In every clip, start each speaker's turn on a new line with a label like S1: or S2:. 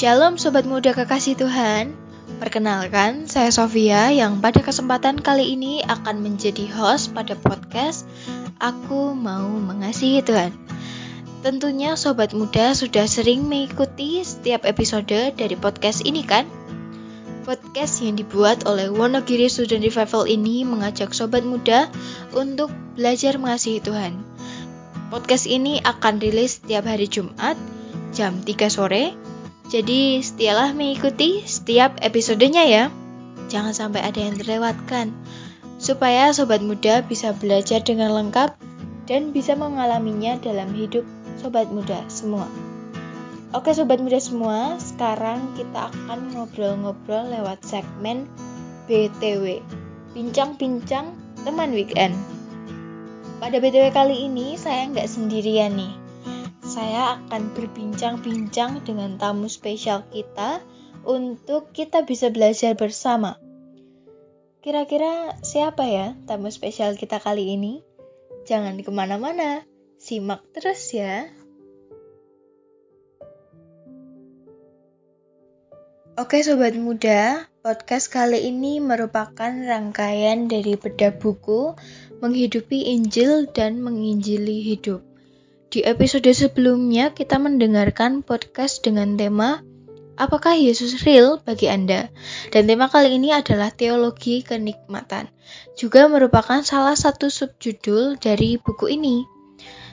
S1: Shalom Sobat Muda Kekasih Tuhan. Perkenalkan, saya Sofia yang pada kesempatan kali ini akan menjadi host pada podcast Aku Mau Mengasihi Tuhan. Tentunya Sobat Muda sudah sering mengikuti setiap episode dari podcast ini kan? Podcast yang dibuat oleh Wonogiri Student Revival ini mengajak Sobat Muda untuk belajar mengasihi Tuhan. Podcast ini akan rilis setiap hari Jumat jam 3 sore jadi setialah mengikuti setiap episodenya ya. Jangan sampai ada yang terlewatkan. Supaya sobat muda bisa belajar dengan lengkap dan bisa mengalaminya dalam hidup sobat muda semua. Oke sobat muda semua, sekarang kita akan ngobrol-ngobrol lewat segmen BTW. Bincang-bincang teman weekend. Pada BTW kali ini saya nggak sendirian nih saya akan berbincang-bincang dengan tamu spesial kita untuk kita bisa belajar bersama. Kira-kira siapa ya tamu spesial kita kali ini? Jangan ke mana-mana, simak terus ya. Oke sobat muda, podcast kali ini merupakan rangkaian dari bedah buku Menghidupi Injil dan Menginjili Hidup. Di episode sebelumnya kita mendengarkan podcast dengan tema Apakah Yesus real bagi Anda? Dan tema kali ini adalah teologi kenikmatan. Juga merupakan salah satu subjudul dari buku ini.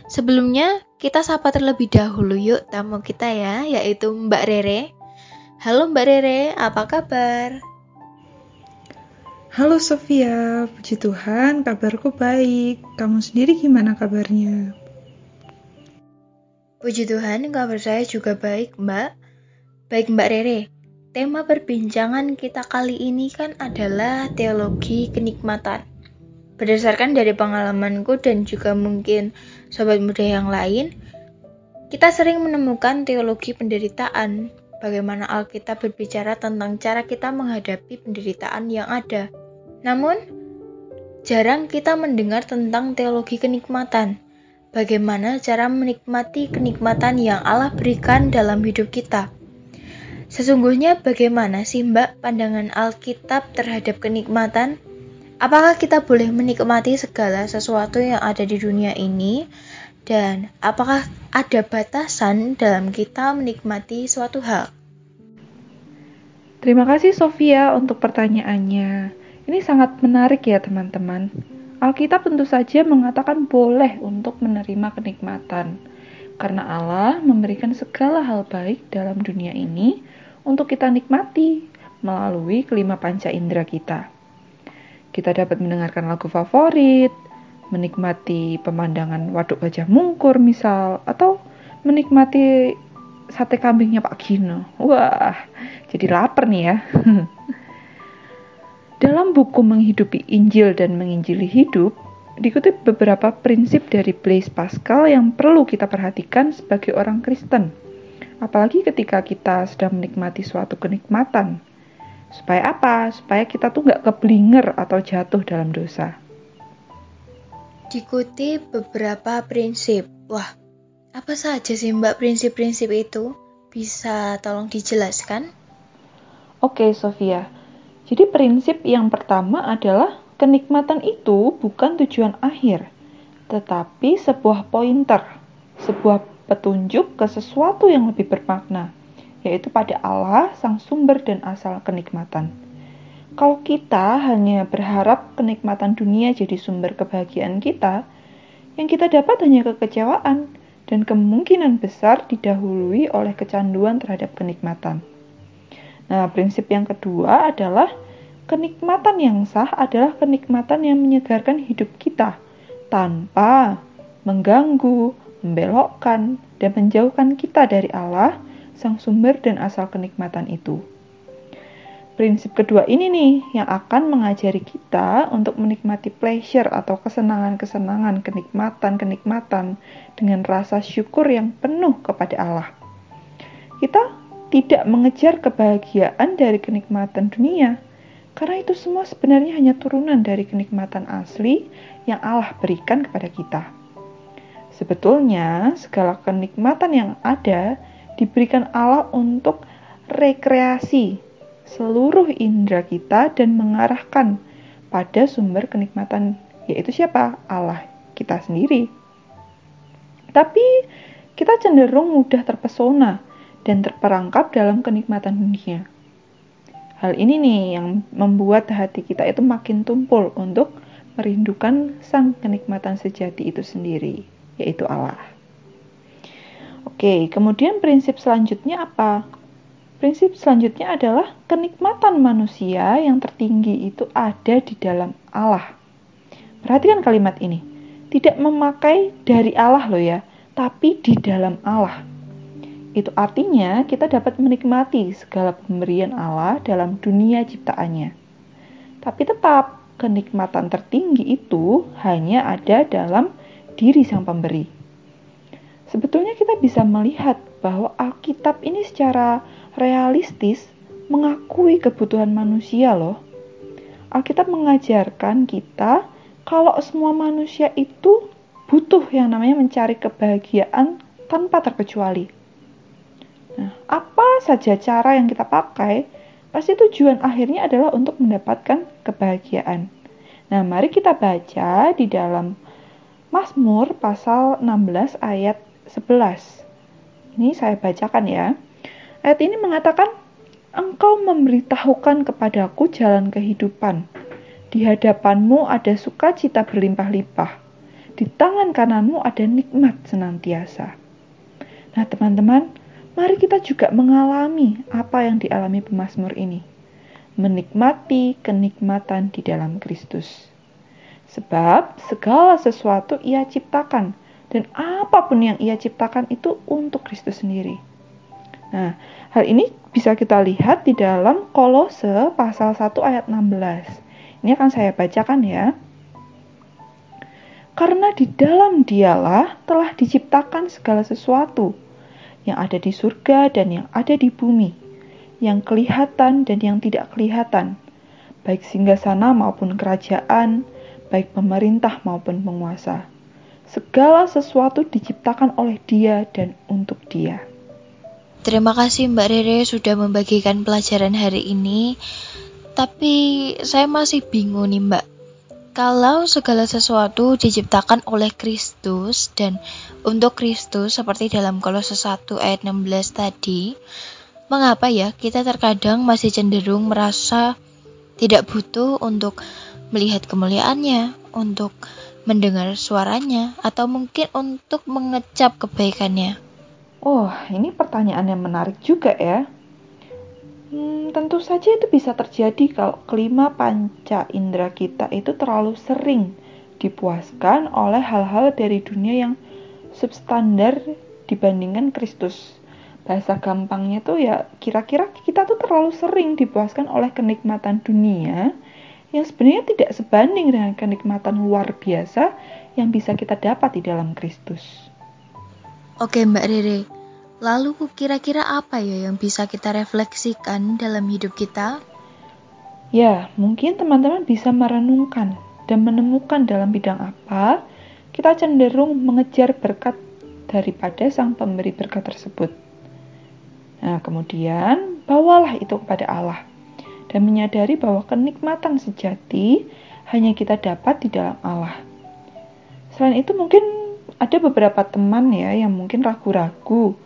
S1: Sebelumnya, kita sapa terlebih dahulu yuk tamu kita ya, yaitu Mbak Rere. Halo Mbak Rere, apa kabar?
S2: Halo Sofia, puji Tuhan kabarku baik. Kamu sendiri gimana kabarnya?
S1: Puji Tuhan, kabar saya juga baik, Mbak. Baik, Mbak Rere. Tema perbincangan kita kali ini kan adalah teologi kenikmatan. Berdasarkan dari pengalamanku dan juga mungkin sobat muda yang lain, kita sering menemukan teologi penderitaan. Bagaimana Alkitab berbicara tentang cara kita menghadapi penderitaan yang ada. Namun, jarang kita mendengar tentang teologi kenikmatan bagaimana cara menikmati kenikmatan yang Allah berikan dalam hidup kita. Sesungguhnya bagaimana sih Mbak pandangan Alkitab terhadap kenikmatan? Apakah kita boleh menikmati segala sesuatu yang ada di dunia ini? Dan apakah ada batasan dalam kita menikmati suatu hal?
S2: Terima kasih Sofia untuk pertanyaannya. Ini sangat menarik ya teman-teman. Alkitab tentu saja mengatakan boleh untuk menerima kenikmatan, karena Allah memberikan segala hal baik dalam dunia ini untuk kita nikmati melalui kelima panca indera kita. Kita dapat mendengarkan lagu favorit, menikmati pemandangan waduk gajah mungkur misal, atau menikmati sate kambingnya Pak Gino. Wah, jadi lapar nih ya. Dalam buku Menghidupi Injil dan Menginjili Hidup, dikutip beberapa prinsip dari Blaise Pascal yang perlu kita perhatikan sebagai orang Kristen. Apalagi ketika kita sedang menikmati suatu kenikmatan. Supaya apa? Supaya kita tuh nggak keblinger atau jatuh dalam dosa.
S1: Dikutip beberapa prinsip. Wah, apa saja sih mbak prinsip-prinsip itu? Bisa tolong dijelaskan?
S2: Oke, Sofia. Jadi prinsip yang pertama adalah kenikmatan itu bukan tujuan akhir, tetapi sebuah pointer, sebuah petunjuk ke sesuatu yang lebih bermakna, yaitu pada Allah sang sumber dan asal kenikmatan. Kalau kita hanya berharap kenikmatan dunia jadi sumber kebahagiaan kita, yang kita dapat hanya kekecewaan dan kemungkinan besar didahului oleh kecanduan terhadap kenikmatan. Nah, prinsip yang kedua adalah kenikmatan yang sah adalah kenikmatan yang menyegarkan hidup kita tanpa mengganggu, membelokkan, dan menjauhkan kita dari Allah, sang sumber dan asal kenikmatan itu. Prinsip kedua ini nih yang akan mengajari kita untuk menikmati pleasure atau kesenangan-kesenangan, kenikmatan-kenikmatan dengan rasa syukur yang penuh kepada Allah. Kita tidak mengejar kebahagiaan dari kenikmatan dunia, karena itu semua sebenarnya hanya turunan dari kenikmatan asli yang Allah berikan kepada kita. Sebetulnya, segala kenikmatan yang ada diberikan Allah untuk rekreasi seluruh indera kita dan mengarahkan pada sumber kenikmatan yaitu siapa? Allah kita sendiri. Tapi kita cenderung mudah terpesona dan terperangkap dalam kenikmatan dunia. Hal ini nih yang membuat hati kita itu makin tumpul untuk merindukan sang kenikmatan sejati itu sendiri, yaitu Allah. Oke, kemudian prinsip selanjutnya apa? Prinsip selanjutnya adalah kenikmatan manusia yang tertinggi itu ada di dalam Allah. Perhatikan kalimat ini. Tidak memakai dari Allah loh ya, tapi di dalam Allah. Itu artinya kita dapat menikmati segala pemberian Allah dalam dunia ciptaannya. Tapi tetap kenikmatan tertinggi itu hanya ada dalam diri sang pemberi. Sebetulnya kita bisa melihat bahwa Alkitab ini secara realistis mengakui kebutuhan manusia loh. Alkitab mengajarkan kita kalau semua manusia itu butuh yang namanya mencari kebahagiaan tanpa terkecuali. Nah, apa saja cara yang kita pakai, pasti tujuan akhirnya adalah untuk mendapatkan kebahagiaan. Nah, mari kita baca di dalam Mazmur pasal 16 ayat 11. Ini saya bacakan ya. Ayat ini mengatakan, Engkau memberitahukan kepadaku jalan kehidupan. Di hadapanmu ada sukacita berlimpah-limpah. Di tangan kananmu ada nikmat senantiasa. Nah, teman-teman, mari kita juga mengalami apa yang dialami pemazmur ini. Menikmati kenikmatan di dalam Kristus. Sebab segala sesuatu ia ciptakan dan apa pun yang ia ciptakan itu untuk Kristus sendiri. Nah, hal ini bisa kita lihat di dalam Kolose pasal 1 ayat 16. Ini akan saya bacakan ya. Karena di dalam dialah telah diciptakan segala sesuatu, yang ada di surga dan yang ada di bumi, yang kelihatan dan yang tidak kelihatan, baik sana maupun kerajaan, baik pemerintah maupun penguasa. Segala sesuatu diciptakan oleh Dia dan untuk Dia.
S1: Terima kasih Mbak Rere sudah membagikan pelajaran hari ini. Tapi saya masih bingung nih Mbak. Kalau segala sesuatu diciptakan oleh Kristus dan untuk Kristus seperti dalam Kolose 1 ayat 16 tadi, mengapa ya kita terkadang masih cenderung merasa tidak butuh untuk melihat kemuliaannya, untuk mendengar suaranya, atau mungkin untuk mengecap kebaikannya?
S2: Oh, ini pertanyaan yang menarik juga ya. Hmm, tentu saja itu bisa terjadi kalau kelima panca indera kita itu terlalu sering dipuaskan oleh hal-hal dari dunia yang substandar dibandingkan Kristus. Bahasa gampangnya tuh ya kira-kira kita tuh terlalu sering dipuaskan oleh kenikmatan dunia yang sebenarnya tidak sebanding dengan kenikmatan luar biasa yang bisa kita dapat di dalam Kristus.
S1: Oke Mbak Rere, Lalu kira-kira apa ya yang bisa kita refleksikan dalam hidup kita?
S2: Ya, mungkin teman-teman bisa merenungkan dan menemukan dalam bidang apa kita cenderung mengejar berkat daripada sang pemberi berkat tersebut. Nah, kemudian bawalah itu kepada Allah dan menyadari bahwa kenikmatan sejati hanya kita dapat di dalam Allah. Selain itu mungkin ada beberapa teman ya yang mungkin ragu-ragu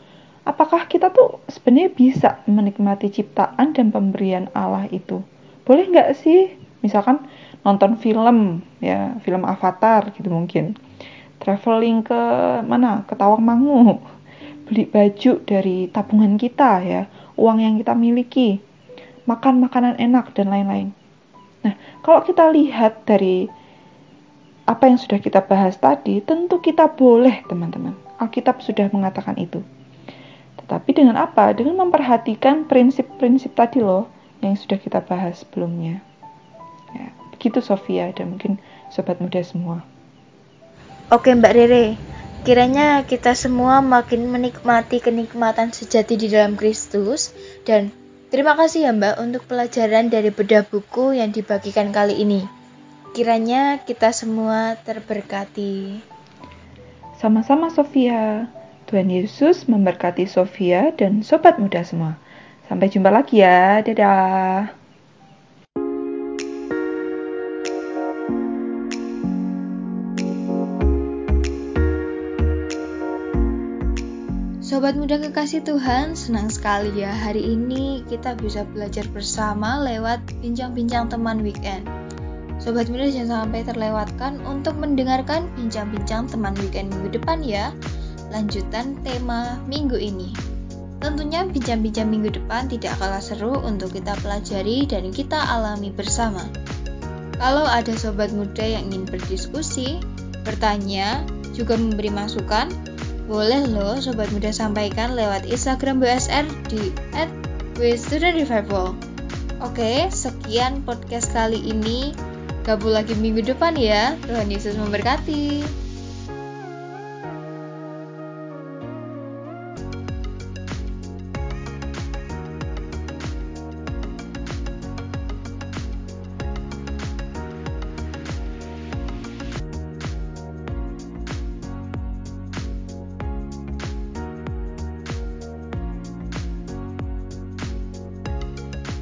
S2: apakah kita tuh sebenarnya bisa menikmati ciptaan dan pemberian Allah itu? Boleh nggak sih, misalkan nonton film, ya film Avatar gitu mungkin, traveling ke mana, ke Tawangmangu, beli baju dari tabungan kita ya, uang yang kita miliki, makan makanan enak dan lain-lain. Nah, kalau kita lihat dari apa yang sudah kita bahas tadi, tentu kita boleh, teman-teman. Alkitab sudah mengatakan itu. Tapi dengan apa? Dengan memperhatikan prinsip-prinsip tadi loh yang sudah kita bahas sebelumnya. Ya, begitu Sofia dan mungkin sobat muda semua.
S1: Oke Mbak Rere, kiranya kita semua makin menikmati kenikmatan sejati di dalam Kristus dan terima kasih ya Mbak untuk pelajaran dari bedah buku yang dibagikan kali ini. Kiranya kita semua terberkati.
S2: Sama-sama Sofia. Tuhan Yesus memberkati Sofia dan sobat muda semua. Sampai jumpa lagi ya. Dadah.
S1: Sobat muda kekasih Tuhan, senang sekali ya hari ini kita bisa belajar bersama lewat bincang-bincang teman weekend. Sobat muda jangan sampai terlewatkan untuk mendengarkan bincang-bincang teman weekend minggu depan ya. Lanjutan tema minggu ini. Tentunya bincang-bincang minggu depan tidak kalah seru untuk kita pelajari dan kita alami bersama. Kalau ada sobat muda yang ingin berdiskusi, bertanya, juga memberi masukan, boleh loh Sobat Muda sampaikan lewat Instagram BSR di @studentrevival. Oke, sekian podcast kali ini. Gabung lagi minggu depan ya. Tuhan Yesus memberkati.